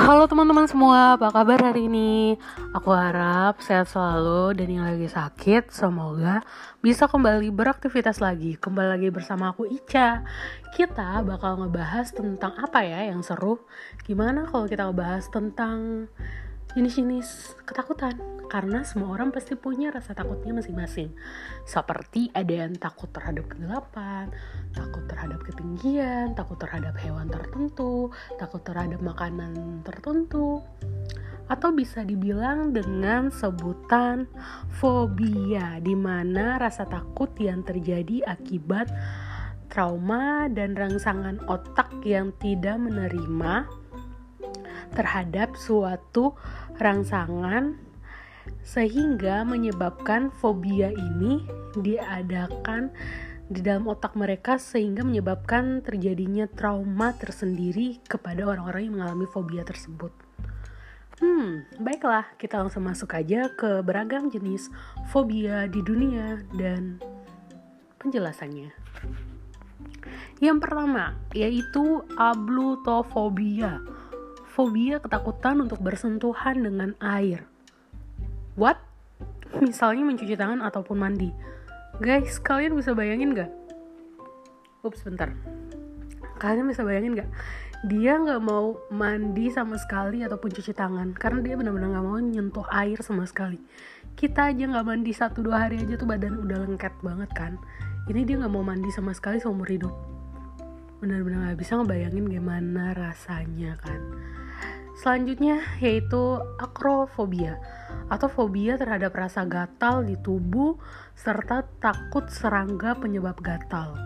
Halo teman-teman semua, apa kabar hari ini? Aku harap sehat selalu dan yang lagi sakit semoga bisa kembali beraktivitas lagi. Kembali lagi bersama aku Ica. Kita bakal ngebahas tentang apa ya yang seru? Gimana kalau kita ngebahas tentang jenis-jenis ketakutan. Karena semua orang pasti punya rasa takutnya masing-masing. Seperti ada yang takut terhadap kegelapan takut terhadap ketinggian takut terhadap hewan tertentu takut terhadap makanan tertentu atau bisa dibilang dengan sebutan fobia di mana rasa takut yang terjadi akibat trauma dan rangsangan otak yang tidak menerima terhadap suatu rangsangan sehingga menyebabkan fobia ini diadakan di dalam otak mereka sehingga menyebabkan terjadinya trauma tersendiri kepada orang-orang yang mengalami fobia tersebut. Hmm, baiklah, kita langsung masuk aja ke beragam jenis fobia di dunia dan penjelasannya. Yang pertama yaitu ablutofobia fobia ketakutan untuk bersentuhan dengan air. What? Misalnya mencuci tangan ataupun mandi. Guys, kalian bisa bayangin gak? Ups, bentar. Kalian bisa bayangin gak? Dia gak mau mandi sama sekali ataupun cuci tangan karena dia benar-benar gak mau nyentuh air sama sekali. Kita aja gak mandi satu dua hari aja tuh badan udah lengket banget kan. Ini dia gak mau mandi sama sekali seumur hidup. Benar-benar gak bisa ngebayangin gimana rasanya kan. Selanjutnya yaitu akrofobia atau fobia terhadap rasa gatal di tubuh serta takut serangga penyebab gatal.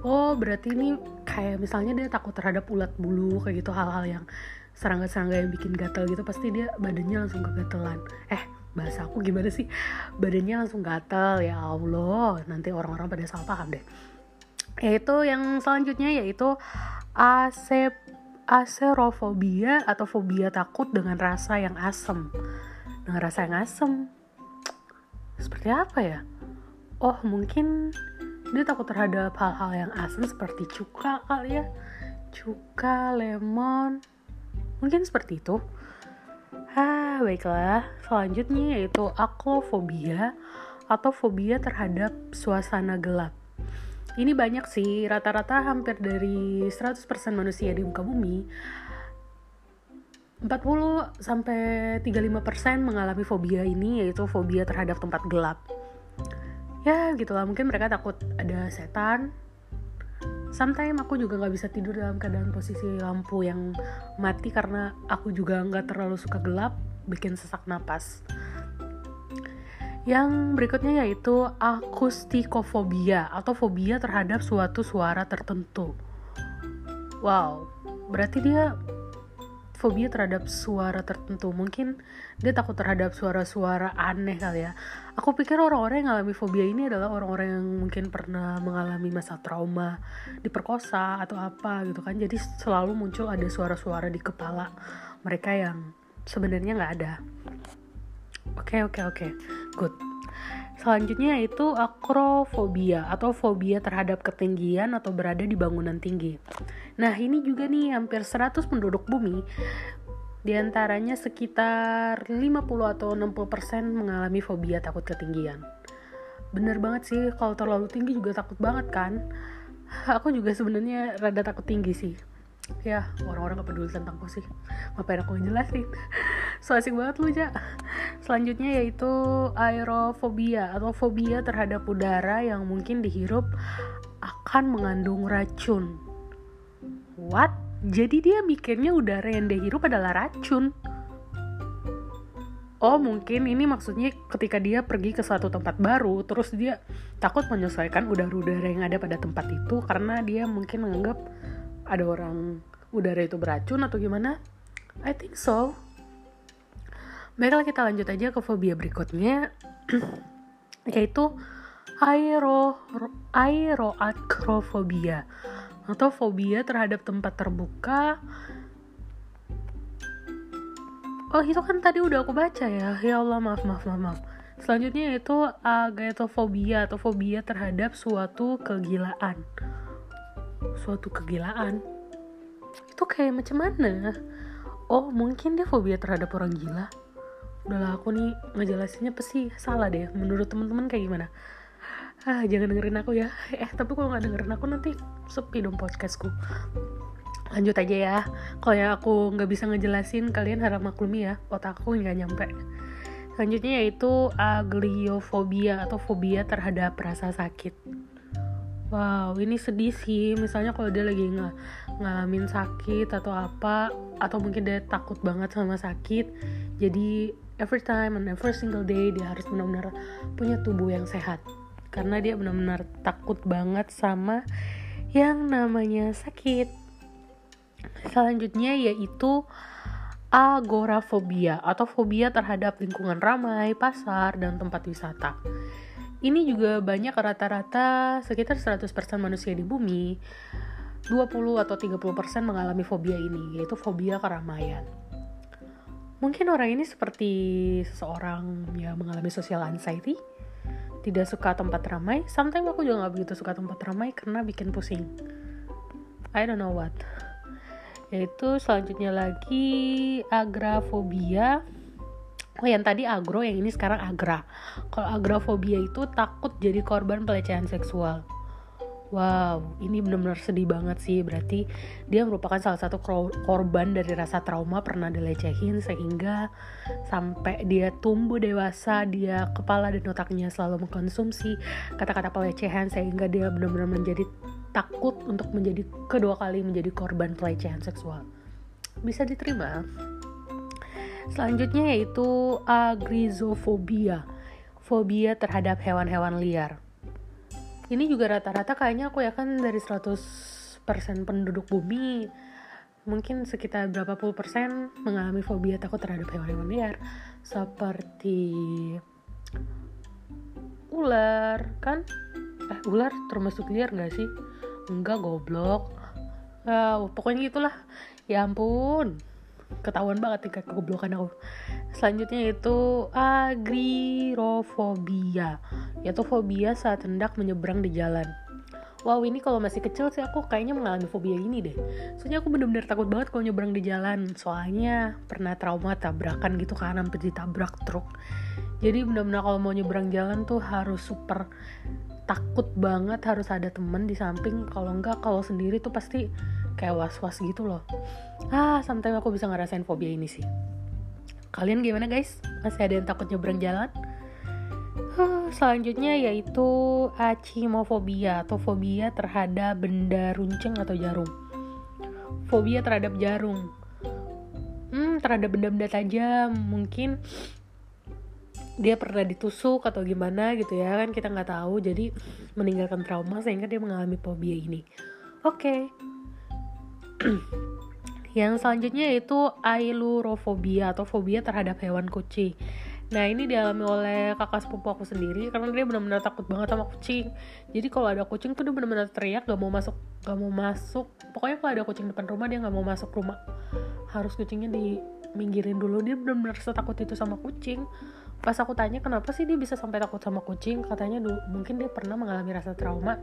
Oh, berarti ini kayak misalnya dia takut terhadap ulat bulu kayak gitu hal-hal yang serangga-serangga yang bikin gatal gitu pasti dia badannya langsung kegatelan. Eh, bahasa aku gimana sih? Badannya langsung gatal ya Allah. Nanti orang-orang pada salah paham deh. Yaitu yang selanjutnya yaitu asep aserofobia atau fobia takut dengan rasa yang asem. Dengan rasa yang asem. Seperti apa ya? Oh, mungkin dia takut terhadap hal-hal yang asam seperti cuka kali ya. Cuka, lemon. Mungkin seperti itu. Ah, baiklah. Selanjutnya yaitu aklofobia atau fobia terhadap suasana gelap ini banyak sih rata-rata hampir dari 100% manusia di muka bumi 40 sampai 35% mengalami fobia ini yaitu fobia terhadap tempat gelap. Ya gitulah mungkin mereka takut ada setan. Sometimes aku juga nggak bisa tidur dalam keadaan posisi lampu yang mati karena aku juga nggak terlalu suka gelap, bikin sesak napas. Yang berikutnya yaitu akustikofobia atau fobia terhadap suatu suara tertentu. Wow, berarti dia fobia terhadap suara tertentu. Mungkin dia takut terhadap suara-suara aneh kali ya. Aku pikir orang-orang yang mengalami fobia ini adalah orang-orang yang mungkin pernah mengalami masa trauma, diperkosa atau apa gitu kan. Jadi selalu muncul ada suara-suara di kepala mereka yang sebenarnya nggak ada. Oke okay, oke okay, oke, okay. good. Selanjutnya yaitu akrofobia atau fobia terhadap ketinggian atau berada di bangunan tinggi. Nah ini juga nih hampir 100 penduduk bumi di antaranya sekitar 50 atau 60% mengalami fobia takut ketinggian. Bener banget sih kalau terlalu tinggi juga takut banget kan. Aku juga sebenarnya rada takut tinggi sih ya orang-orang gak peduli tentangku sih. Ngapain aku ngejelasin? So asik banget lu ja. Selanjutnya yaitu aerofobia atau fobia terhadap udara yang mungkin dihirup akan mengandung racun. What? jadi dia mikirnya udara yang dihirup adalah racun? Oh mungkin ini maksudnya ketika dia pergi ke suatu tempat baru terus dia takut menyesuaikan udara-udara yang ada pada tempat itu karena dia mungkin menganggap ada orang udara itu beracun atau gimana? I think so. Baiklah kita lanjut aja ke fobia berikutnya yaitu aero aeroacrofobia atau fobia terhadap tempat terbuka. Oh itu kan tadi udah aku baca ya. Ya Allah maaf maaf maaf. maaf. Selanjutnya itu agatophobia atau fobia terhadap suatu kegilaan suatu kegilaan. Itu kayak macam mana? Oh mungkin dia fobia terhadap orang gila. Udahlah aku nih ngejelasinnya pasti salah deh menurut teman-teman kayak gimana? Ah jangan dengerin aku ya. Eh tapi kalau nggak dengerin aku nanti sepi dong podcastku. Lanjut aja ya. Kalau yang aku nggak bisa ngejelasin kalian harap maklumi ya otakku nggak nyampe. Selanjutnya yaitu agliophobia atau fobia terhadap rasa sakit wow ini sedih sih. Misalnya kalau dia lagi ng ngalamin sakit atau apa atau mungkin dia takut banget sama sakit jadi every time and every single day dia harus benar-benar punya tubuh yang sehat. Karena dia benar-benar takut banget sama yang namanya sakit. Selanjutnya yaitu agorafobia atau fobia terhadap lingkungan ramai, pasar, dan tempat wisata. Ini juga banyak rata-rata sekitar 100% manusia di bumi 20 atau 30% mengalami fobia ini, yaitu fobia keramaian. Mungkin orang ini seperti seseorang yang mengalami social anxiety, tidak suka tempat ramai. Sometimes aku juga gak begitu suka tempat ramai karena bikin pusing. I don't know what yaitu selanjutnya lagi agrafobia Oh yang tadi agro, yang ini sekarang agra. Kalau agrafobia itu takut jadi korban pelecehan seksual. Wow, ini benar-benar sedih banget sih. Berarti dia merupakan salah satu korban dari rasa trauma pernah dilecehin sehingga sampai dia tumbuh dewasa, dia kepala dan otaknya selalu mengkonsumsi kata-kata pelecehan sehingga dia benar-benar menjadi takut untuk menjadi kedua kali menjadi korban pelecehan seksual. Bisa diterima. Selanjutnya yaitu agrizofobia, fobia terhadap hewan-hewan liar. Ini juga rata-rata kayaknya aku ya kan dari 100% penduduk bumi mungkin sekitar berapa puluh persen mengalami fobia takut terhadap hewan-hewan liar. Seperti ular kan? Eh ular termasuk liar gak sih? Enggak goblok. Uh, pokoknya itulah. Ya ampun ketahuan banget tingkat kegoblokan aku. Selanjutnya itu agrirofobia yaitu fobia saat hendak menyeberang di jalan. Wow ini kalau masih kecil sih aku kayaknya mengalami fobia ini deh. Soalnya aku bener-bener takut banget kalau nyebrang di jalan. Soalnya pernah trauma tabrakan gitu kan sampai ditabrak truk. Jadi bener-bener kalau mau nyebrang jalan tuh harus super takut banget harus ada temen di samping. Kalau enggak kalau sendiri tuh pasti kayak was-was gitu loh. Ah sometimes aku bisa ngerasain fobia ini sih. Kalian gimana guys? Masih ada yang takut nyebrang jalan? Huh, selanjutnya yaitu acimofobia atau fobia terhadap benda runcing atau jarum. Fobia terhadap jarum. Hmm, terhadap benda-benda tajam. Mungkin dia pernah ditusuk atau gimana gitu ya kan kita nggak tahu. Jadi meninggalkan trauma sehingga dia mengalami fobia ini. Oke. okay. yang selanjutnya yaitu ailurofobia atau fobia terhadap hewan kucing Nah ini dialami oleh kakak sepupu aku sendiri karena dia benar-benar takut banget sama kucing. Jadi kalau ada kucing tuh dia benar-benar teriak gak mau masuk, gak mau masuk. Pokoknya kalau ada kucing depan rumah dia gak mau masuk rumah. Harus kucingnya diminggirin dulu. Dia benar-benar setakut itu sama kucing pas aku tanya kenapa sih dia bisa sampai takut sama kucing? Katanya dulu mungkin dia pernah mengalami rasa trauma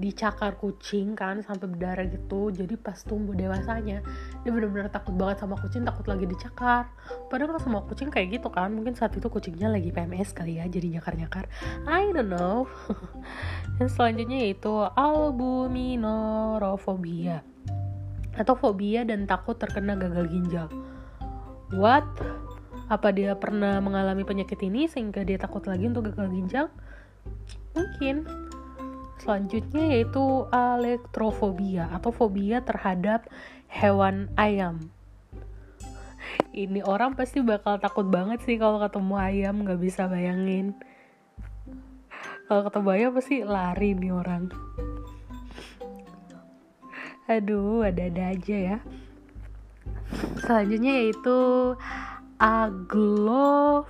dicakar kucing kan sampai berdarah gitu jadi pas tumbuh dewasanya dia benar-benar takut banget sama kucing takut lagi dicakar. Padahal kan semua kucing kayak gitu kan mungkin saat itu kucingnya lagi PMS kali ya jadi nyakar-nyakar. I don't know. Dan selanjutnya yaitu albuminorofobia atau fobia dan takut terkena gagal ginjal. What apa dia pernah mengalami penyakit ini sehingga dia takut lagi untuk gagal ginjal? Mungkin. Selanjutnya yaitu elektrofobia atau fobia terhadap hewan ayam. Ini orang pasti bakal takut banget sih kalau ketemu ayam, nggak bisa bayangin. Kalau ketemu ayam pasti lari nih orang. Aduh, ada-ada aja ya. Selanjutnya yaitu aglofobia.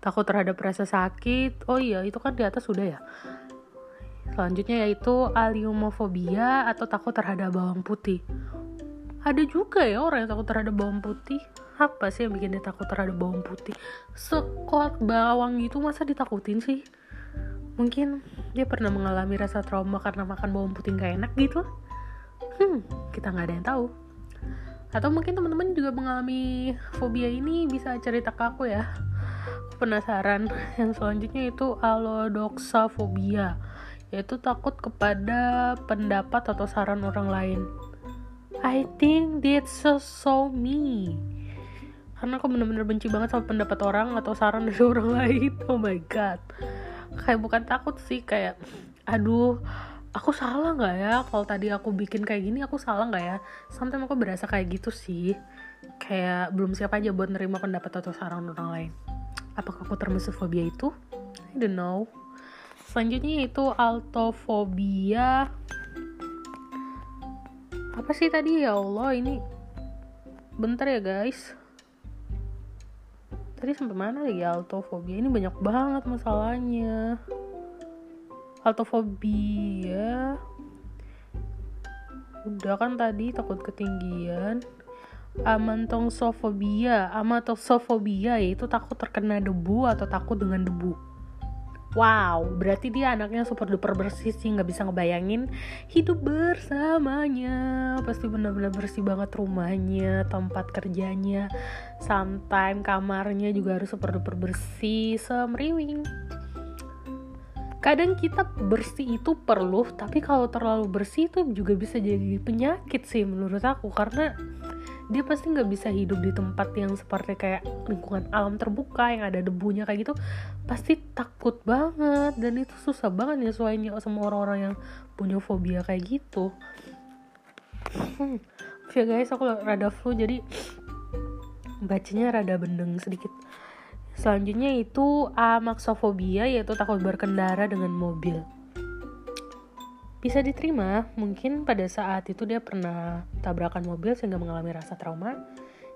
Takut terhadap rasa sakit. Oh iya itu kan di atas sudah ya? Selanjutnya yaitu aliumofobia atau takut terhadap bawang putih. Ada juga ya orang yang takut terhadap bawang putih. Apa sih yang bikin dia takut terhadap bawang putih? Sekuat bawang itu masa ditakutin sih? Mungkin dia pernah mengalami rasa trauma karena makan bawang putih gak enak gitu? Hmm kita nggak ada yang tahu atau mungkin teman-teman juga mengalami fobia ini bisa cerita ke aku ya. Penasaran. Yang selanjutnya itu alodoxafobia yaitu takut kepada pendapat atau saran orang lain. I think that's so, so me. Karena aku bener-bener benci banget sama pendapat orang atau saran dari orang lain. Oh my god. Kayak bukan takut sih kayak aduh aku salah nggak ya? Kalau tadi aku bikin kayak gini aku salah nggak ya? Sometimes aku berasa kayak gitu sih. Kayak belum siap aja buat nerima pendapat atau saran orang lain. Apakah aku termasuk fobia itu? I don't know. Selanjutnya itu altofobia apa sih tadi? Ya Allah ini bentar ya guys. Tadi sampai mana lagi altofobia ini banyak banget masalahnya altofobia udah kan tadi takut ketinggian amantongsofobia amatosofobia yaitu takut terkena debu atau takut dengan debu Wow, berarti dia anaknya super duper bersih sih, nggak bisa ngebayangin hidup bersamanya. Pasti benar-benar bersih banget rumahnya, tempat kerjanya, sometimes kamarnya juga harus super duper bersih, semriwing. Kadang kita bersih itu perlu, tapi kalau terlalu bersih itu juga bisa jadi penyakit sih menurut aku. Karena dia pasti nggak bisa hidup di tempat yang seperti kayak lingkungan alam terbuka yang ada debunya kayak gitu. Pasti takut banget dan itu susah banget ya nyesuainya sama orang-orang yang punya fobia kayak gitu. Hmm. ya guys aku rada flu jadi bacanya rada bendeng sedikit selanjutnya itu amaxofobia yaitu takut berkendara dengan mobil. Bisa diterima mungkin pada saat itu dia pernah tabrakan mobil sehingga mengalami rasa trauma.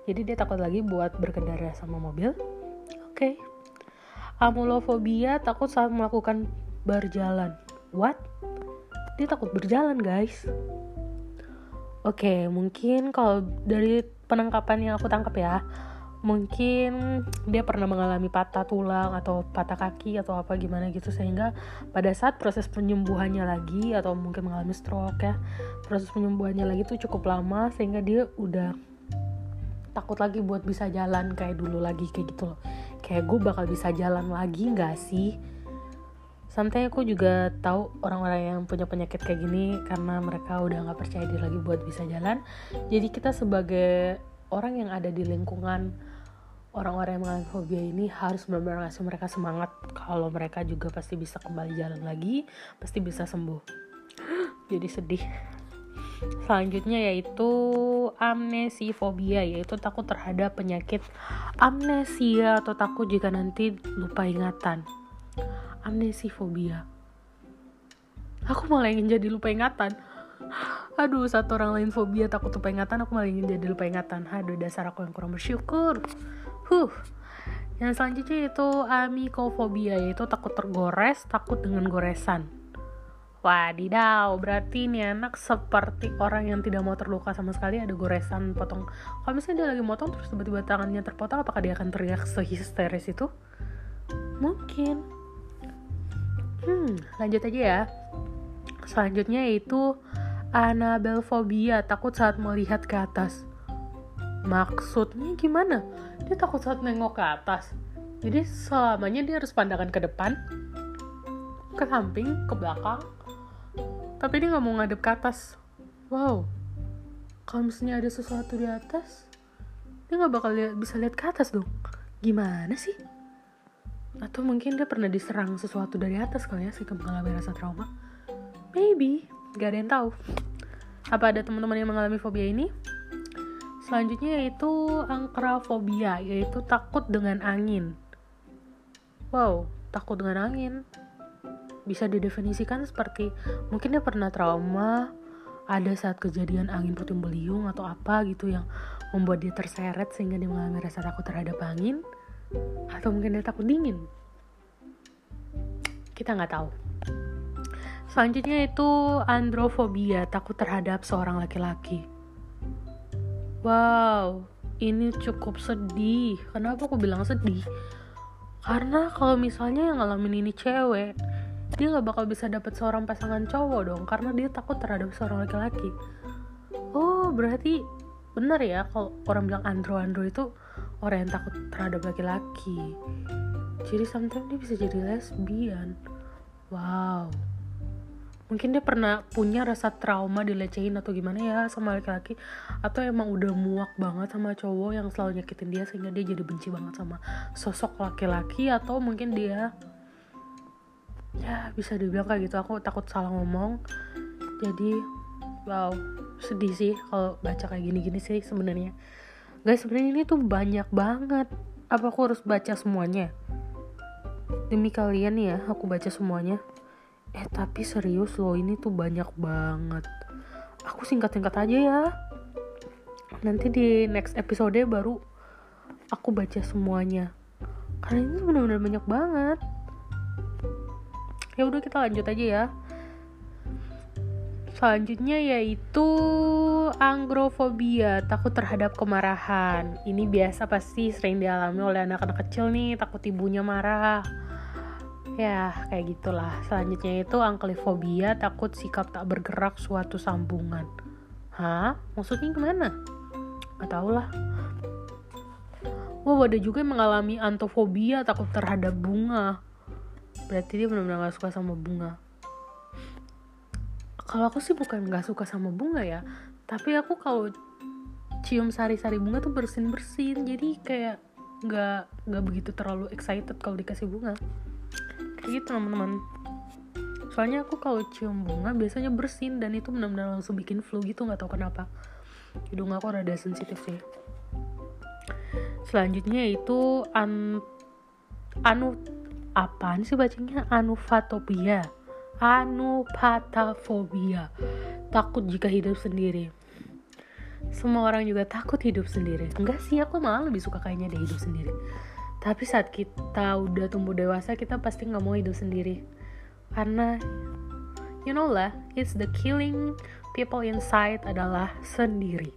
Jadi dia takut lagi buat berkendara sama mobil. Oke. Okay. amulofobia takut saat melakukan berjalan. What? Dia takut berjalan guys. Oke okay, mungkin kalau dari penangkapan yang aku tangkap ya mungkin dia pernah mengalami patah tulang atau patah kaki atau apa gimana gitu sehingga pada saat proses penyembuhannya lagi atau mungkin mengalami stroke ya proses penyembuhannya lagi tuh cukup lama sehingga dia udah takut lagi buat bisa jalan kayak dulu lagi kayak gitu loh kayak gue bakal bisa jalan lagi nggak sih Santai aku juga tahu orang-orang yang punya penyakit kayak gini karena mereka udah nggak percaya diri lagi buat bisa jalan. Jadi kita sebagai orang yang ada di lingkungan orang-orang yang mengalami fobia ini harus benar-benar ngasih mereka semangat kalau mereka juga pasti bisa kembali jalan lagi, pasti bisa sembuh. Jadi sedih. Selanjutnya yaitu amnesifobia yaitu takut terhadap penyakit amnesia atau takut jika nanti lupa ingatan. Amnesifobia. Aku malah ingin jadi lupa ingatan aduh satu orang lain fobia takut lupa ingatan aku malah ingin jadi lupa ingatan aduh dasar aku yang kurang bersyukur huh yang selanjutnya itu amikofobia yaitu takut tergores takut dengan goresan Wadidaw, berarti ini anak seperti orang yang tidak mau terluka sama sekali ada goresan potong. Kalau misalnya dia lagi motong terus tiba-tiba tangannya terpotong, apakah dia akan teriak sehisteris itu? Mungkin. Hmm, lanjut aja ya. Selanjutnya yaitu anabelfobia, takut saat melihat ke atas. Maksudnya gimana? Dia takut saat nengok ke atas. Jadi selamanya dia harus pandangan ke depan, ke samping, ke belakang. Tapi dia nggak mau ngadep ke atas. Wow, kalau misalnya ada sesuatu di atas, dia nggak bakal liat, bisa lihat ke atas dong. Gimana sih? Atau mungkin dia pernah diserang sesuatu dari atas kali ya sehingga mengalami rasa trauma maybe gak ada yang tahu. Apa ada teman-teman yang mengalami fobia ini? Selanjutnya yaitu angkrafobia yaitu takut dengan angin. Wow takut dengan angin. Bisa didefinisikan seperti mungkin dia pernah trauma ada saat kejadian angin puting beliung atau apa gitu yang membuat dia terseret sehingga dia mengalami rasa takut terhadap angin atau mungkin dia takut dingin. Kita nggak tahu Selanjutnya itu androfobia, takut terhadap seorang laki-laki. Wow, ini cukup sedih. Kenapa aku bilang sedih? Karena kalau misalnya yang ngalamin ini cewek, dia nggak bakal bisa dapet seorang pasangan cowok dong, karena dia takut terhadap seorang laki-laki. Oh, berarti benar ya kalau orang bilang andro andro itu orang yang takut terhadap laki-laki jadi sometimes dia bisa jadi lesbian wow mungkin dia pernah punya rasa trauma dilecehin atau gimana ya sama laki-laki atau emang udah muak banget sama cowok yang selalu nyakitin dia sehingga dia jadi benci banget sama sosok laki-laki atau mungkin dia ya bisa dibilang kayak gitu aku takut salah ngomong. Jadi wow sedih sih kalau baca kayak gini-gini sih sebenarnya. Guys sebenarnya ini tuh banyak banget. Apa aku harus baca semuanya? Demi kalian ya aku baca semuanya eh tapi serius loh ini tuh banyak banget. Aku singkat-singkat aja ya. Nanti di next episode baru aku baca semuanya. Karena ini benar-benar banyak banget. Ya udah kita lanjut aja ya. Selanjutnya yaitu angrofobia takut terhadap kemarahan. Ini biasa pasti sering dialami oleh anak-anak kecil nih takut ibunya marah ya kayak gitulah. Selanjutnya itu anklifobia takut sikap tak bergerak suatu sambungan. Hah? Maksudnya gimana? Gak tau lah Wow ada juga yang mengalami antofobia takut terhadap bunga. Berarti dia benar-benar gak suka sama bunga. Kalau aku sih bukan gak suka sama bunga ya. Tapi aku kalau cium sari-sari bunga tuh bersin-bersin. Jadi kayak nggak nggak begitu terlalu excited kalau dikasih bunga gitu teman-teman. Soalnya aku kalau cium bunga biasanya bersin dan itu benar-benar langsung bikin flu gitu nggak tahu kenapa. Hidung aku rada sensitif sih. Selanjutnya itu an anu apaan sih bacanya? Anufatopia. Anupatafobia takut jika hidup sendiri. Semua orang juga takut hidup sendiri. Enggak sih aku malah lebih suka kayaknya deh hidup sendiri tapi saat kita udah tumbuh dewasa kita pasti nggak mau hidup sendiri. Karena you know lah it's the killing people inside adalah sendiri.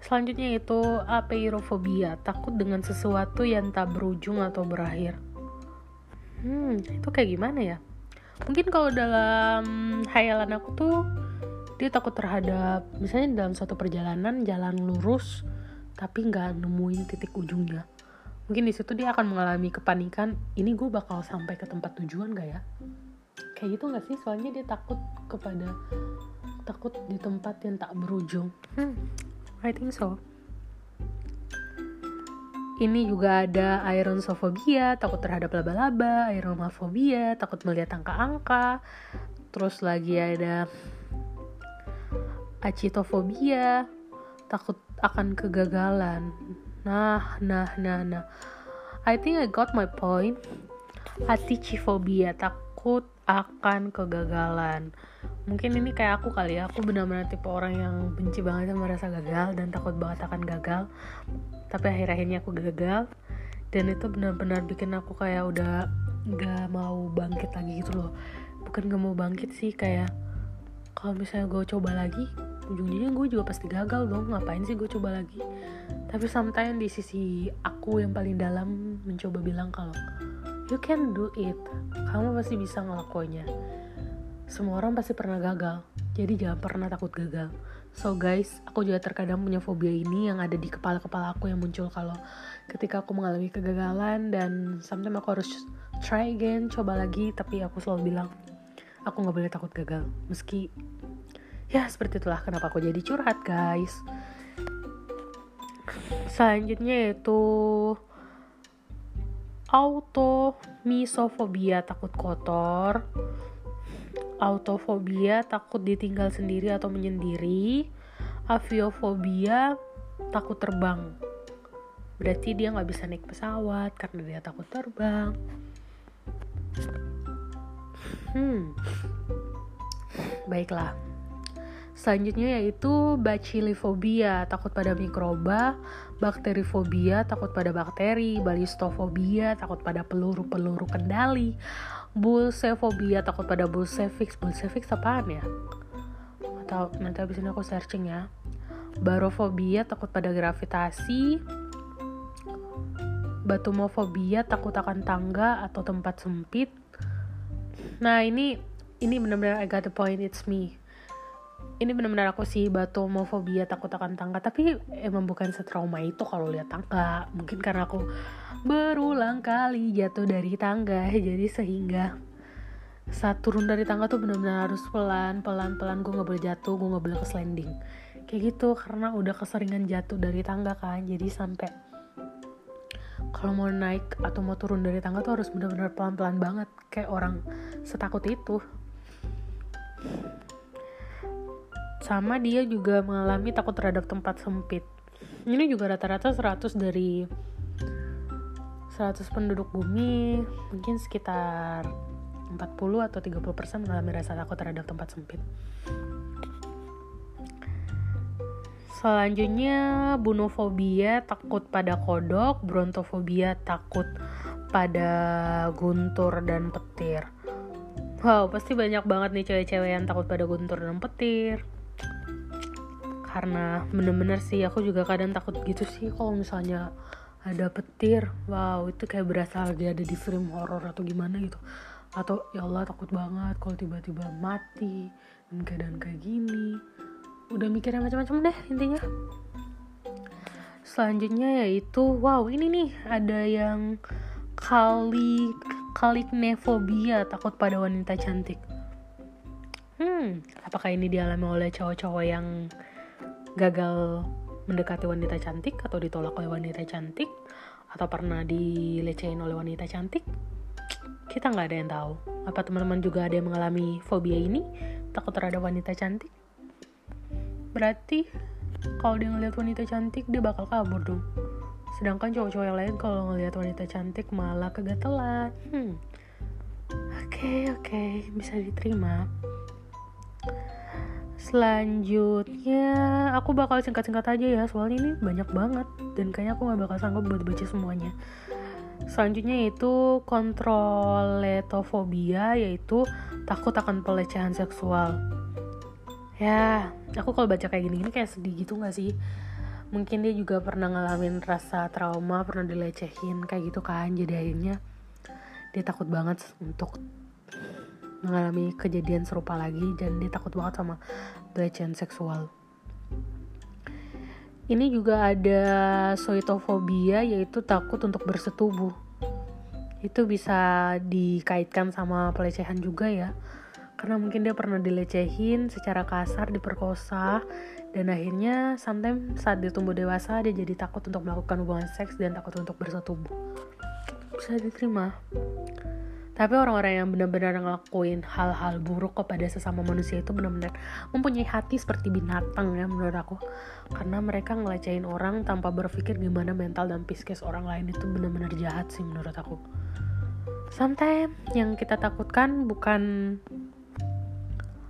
Selanjutnya itu apeirofobia takut dengan sesuatu yang tak berujung atau berakhir. Hmm itu kayak gimana ya? Mungkin kalau dalam hayalan aku tuh dia takut terhadap misalnya dalam suatu perjalanan jalan lurus tapi nggak nemuin titik ujungnya. Mungkin di situ dia akan mengalami kepanikan ini gue bakal sampai ke tempat tujuan gak ya? Kayak gitu nggak sih? Soalnya dia takut kepada takut di tempat yang tak berujung. Hmm, I think so. Ini juga ada aeronsophobia, takut terhadap laba-laba, aeromafobia, takut melihat angka-angka. Terus lagi ada acitofobia, takut akan kegagalan. Nah, nah, nah, nah. I think I got my point. Aticifobia, takut akan kegagalan. Mungkin ini kayak aku kali ya, aku benar-benar tipe orang yang benci banget sama rasa gagal dan takut banget akan gagal. Tapi akhir-akhirnya aku gagal dan itu benar-benar bikin aku kayak udah gak mau bangkit lagi gitu loh. Bukan gak mau bangkit sih kayak kalau misalnya gue coba lagi ujung-ujungnya gue juga pasti gagal dong ngapain sih gue coba lagi? Tapi sometimes di sisi aku yang paling dalam mencoba bilang kalau you can do it. Kamu pasti bisa ngelakuinnya. Semua orang pasti pernah gagal. Jadi jangan pernah takut gagal. So guys aku juga terkadang punya fobia ini yang ada di kepala-kepala aku yang muncul kalau ketika aku mengalami kegagalan dan sometimes aku harus try again coba lagi tapi aku selalu bilang aku nggak boleh takut gagal. Meski ya seperti itulah kenapa aku jadi curhat guys. Selanjutnya yaitu automisofobia takut kotor. Autofobia takut ditinggal sendiri atau menyendiri. Aviofobia takut terbang. Berarti dia nggak bisa naik pesawat karena dia takut terbang. Hmm. Baiklah Selanjutnya yaitu bacillifobia, takut pada mikroba, bakterifobia, takut pada bakteri, balistofobia, takut pada peluru-peluru kendali, bulsefobia, takut pada bulsefix. Bulsefix apaan ya? Atau nanti abis ini aku searching ya. Barofobia, takut pada gravitasi, batumofobia, takut akan tangga atau tempat sempit. Nah ini ini benar-benar I got the point, it's me ini benar-benar aku sih batomofobia takut akan tangga. Tapi emang bukan setrauma itu kalau lihat tangga. Mungkin karena aku berulang kali jatuh dari tangga. Jadi sehingga saat turun dari tangga tuh benar-benar harus pelan pelan. Pelan gue nggak boleh jatuh gue nggak boleh ke sliding. Kayak gitu karena udah keseringan jatuh dari tangga kan. Jadi sampai kalau mau naik atau mau turun dari tangga tuh harus benar-benar pelan-pelan banget. Kayak orang setakut itu sama dia juga mengalami takut terhadap tempat sempit. Ini juga rata-rata 100 dari 100 penduduk bumi mungkin sekitar 40 atau 30% mengalami rasa takut terhadap tempat sempit. Selanjutnya bunofobia takut pada kodok, brontofobia takut pada guntur dan petir. Wow, pasti banyak banget nih cewek-cewek yang takut pada guntur dan petir karena bener-bener sih aku juga kadang takut gitu sih kalau misalnya ada petir. Wow itu kayak berasa lagi ada di film horor atau gimana gitu. Atau ya Allah takut banget kalau tiba-tiba mati dan keadaan kayak gini. Udah mikirnya macam-macam deh intinya. Selanjutnya yaitu wow ini nih ada yang kali kaliknefobia takut pada wanita cantik. Hmm apakah ini dialami oleh cowok-cowok yang gagal mendekati wanita cantik atau ditolak oleh wanita cantik atau pernah dilecehin oleh wanita cantik kita nggak ada yang tahu. Apa teman-teman juga ada yang mengalami fobia ini? Takut terhadap wanita cantik? Berarti kalau dia ngeliat wanita cantik dia bakal kabur dong. Sedangkan cowok-cowok yang lain kalau ngeliat wanita cantik malah kegatelan. Hmm. Oke okay, oke. Okay. bisa diterima Selanjutnya aku bakal singkat-singkat aja ya soalnya ini banyak banget dan kayaknya aku gak bakal sanggup buat baca semuanya. Selanjutnya yaitu kontroletofobia yaitu takut akan pelecehan seksual. Ya, aku kalau baca kayak gini-gini kayak sedih gitu gak sih? Mungkin dia juga pernah ngalamin rasa trauma, pernah dilecehin kayak gitu kan. Jadi akhirnya dia takut banget untuk mengalami kejadian serupa lagi dan dia takut banget sama pelecehan seksual. Ini juga ada soitofobia yaitu takut untuk bersetubuh. Itu bisa dikaitkan sama pelecehan juga ya. Karena mungkin dia pernah dilecehin secara kasar, diperkosa, dan akhirnya sometimes saat dia tumbuh dewasa dia jadi takut untuk melakukan hubungan seks dan takut untuk bersetubuh. Bisa diterima. Tapi orang-orang yang benar-benar ngelakuin hal-hal buruk kepada sesama manusia itu benar-benar mempunyai hati seperti binatang ya menurut aku. Karena mereka ngelecehin orang tanpa berpikir gimana mental dan psikis orang lain itu benar-benar jahat sih menurut aku. Sometimes yang kita takutkan bukan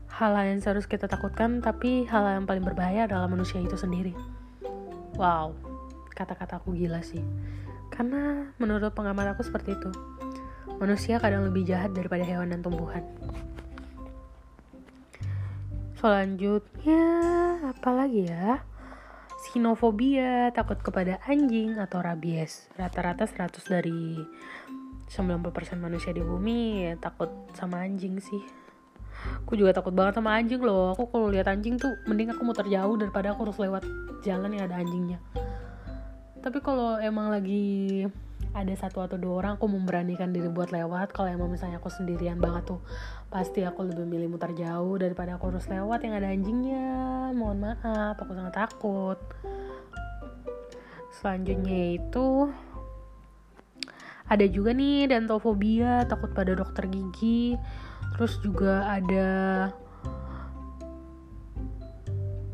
hal yang seharus kita takutkan, tapi hal yang paling berbahaya adalah manusia itu sendiri. Wow, kata-kataku gila sih. Karena menurut pengamat aku seperti itu manusia kadang lebih jahat daripada hewan dan tumbuhan. Selanjutnya, apa lagi ya? Sinofobia, takut kepada anjing atau rabies. Rata-rata 100 dari 90% manusia di bumi ya, takut sama anjing sih. Aku juga takut banget sama anjing loh. Aku kalau lihat anjing tuh mending aku muter jauh daripada aku harus lewat jalan yang ada anjingnya. Tapi kalau emang lagi ada satu atau dua orang aku memberanikan diri buat lewat. Kalau emang misalnya aku sendirian banget tuh pasti aku lebih milih muter jauh daripada aku harus lewat yang ada anjingnya. Mohon maaf aku sangat takut. Selanjutnya itu ada juga nih dentofobia takut pada dokter gigi. Terus juga ada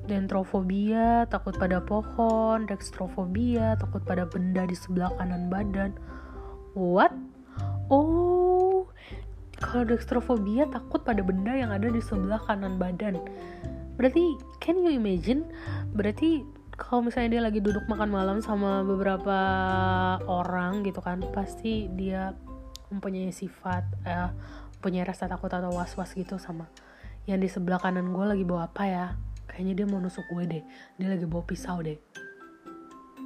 dentrofobia, takut pada pohon, dextrofobia, takut pada benda di sebelah kanan badan. What? Oh, kalau dextrofobia takut pada benda yang ada di sebelah kanan badan. Berarti, can you imagine? Berarti kalau misalnya dia lagi duduk makan malam sama beberapa orang gitu kan, pasti dia mempunyai sifat, eh, punya rasa takut atau was-was gitu sama yang di sebelah kanan gue lagi bawa apa ya kayaknya dia mau nusuk gue deh. Dia lagi bawa pisau deh.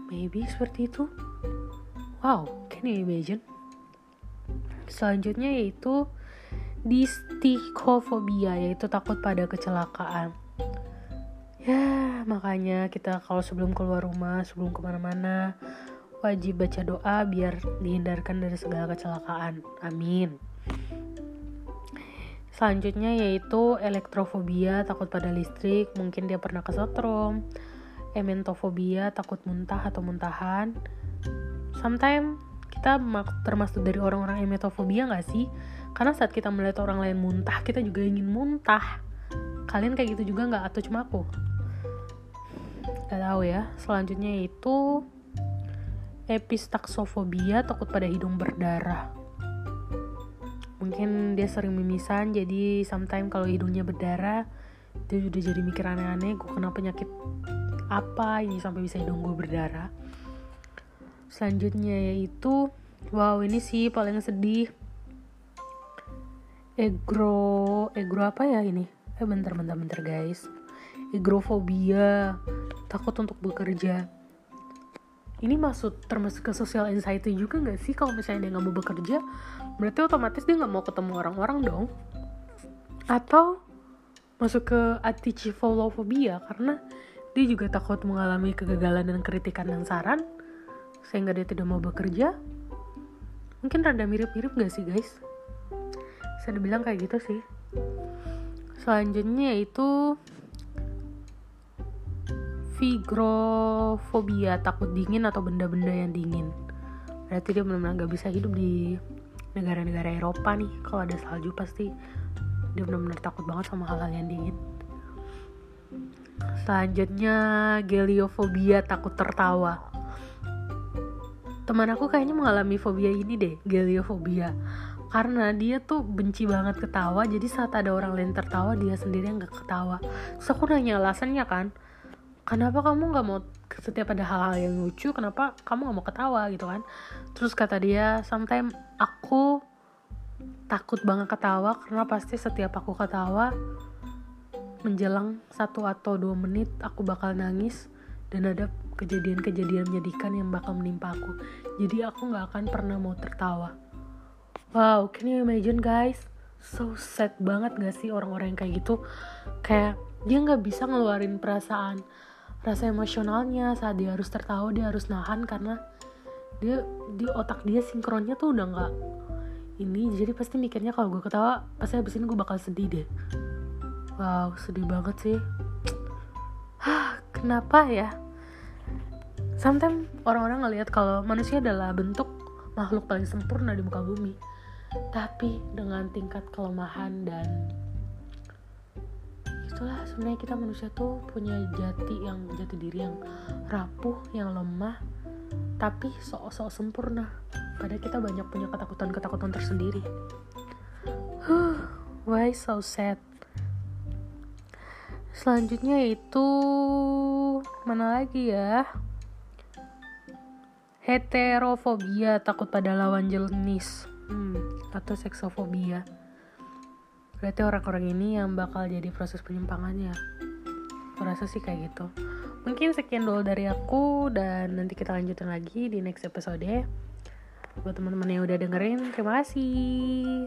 Maybe seperti itu. Wow can you imagine? Selanjutnya yaitu distikofobia yaitu takut pada kecelakaan. Ya makanya kita kalau sebelum keluar rumah sebelum ke mana-mana wajib baca doa biar dihindarkan dari segala kecelakaan. Amin selanjutnya yaitu elektrofobia takut pada listrik mungkin dia pernah kesetrum. Ementofobia takut muntah atau muntahan. Sometimes kita termasuk dari orang-orang emetofobia gak sih? Karena saat kita melihat orang lain muntah kita juga ingin muntah. Kalian kayak gitu juga nggak? Atau cuma aku? Gak tahu ya. Selanjutnya itu epistaxophobia takut pada hidung berdarah mungkin dia sering mimisan jadi sometimes kalau hidungnya berdarah dia udah jadi mikir aneh-aneh gue kena penyakit apa ini sampai bisa hidung gue berdarah? Selanjutnya yaitu wow ini sih paling sedih. Egro egro apa ya ini? Eh bentar bentar bentar guys. Egrofobia. Takut untuk bekerja ini masuk termasuk ke social anxiety juga nggak sih? Kalau misalnya dia nggak mau bekerja berarti otomatis dia nggak mau ketemu orang-orang dong. Atau masuk ke atychiphobia karena dia juga takut mengalami kegagalan dan kritikan dan saran sehingga dia tidak mau bekerja. Mungkin rada mirip-mirip gak sih guys? Saya bilang kayak gitu sih. Selanjutnya itu Vigrofobia takut dingin atau benda-benda yang dingin. Berarti dia benar-benar gak bisa hidup di negara-negara Eropa nih. Kalau ada salju pasti dia benar-benar takut banget sama hal-hal yang dingin. Selanjutnya geliofobia takut tertawa. Teman aku kayaknya mengalami fobia ini deh geliofobia. Karena dia tuh benci banget ketawa jadi saat ada orang lain tertawa dia sendiri nggak ketawa. Terus aku nanya alasannya kan kenapa kamu nggak mau setiap ada hal-hal yang lucu kenapa kamu nggak mau ketawa gitu kan terus kata dia sometimes aku takut banget ketawa karena pasti setiap aku ketawa menjelang satu atau dua menit aku bakal nangis dan ada kejadian-kejadian menyedihkan yang bakal menimpa aku jadi aku nggak akan pernah mau tertawa Wow, can you imagine guys? So sad banget gak sih orang-orang yang kayak gitu? Kayak dia gak bisa ngeluarin perasaan rasa emosionalnya saat dia harus tertawa dia harus nahan karena dia di otak dia sinkronnya tuh udah gak ini jadi pasti mikirnya kalau gue ketawa pasti abis ini gue bakal sedih deh. Wow sedih banget sih. Hah, kenapa ya? Sometimes orang-orang ngelihat kalau manusia adalah bentuk makhluk paling sempurna di muka bumi. Tapi dengan tingkat kelemahan dan itulah sebenarnya kita manusia tuh punya jati yang jati diri yang rapuh yang lemah tapi sok-sok sempurna. Pada kita banyak punya ketakutan-ketakutan tersendiri. Huh, why so sad? Selanjutnya itu mana lagi ya? Heterofobia takut pada lawan jenis. Hmm, atau seksofobia berarti orang-orang ini yang bakal jadi proses penyimpangannya. Aku rasa sih kayak gitu. Mungkin sekian dulu dari aku dan nanti kita lanjutin lagi di next episode buat teman-teman yang udah dengerin terima kasih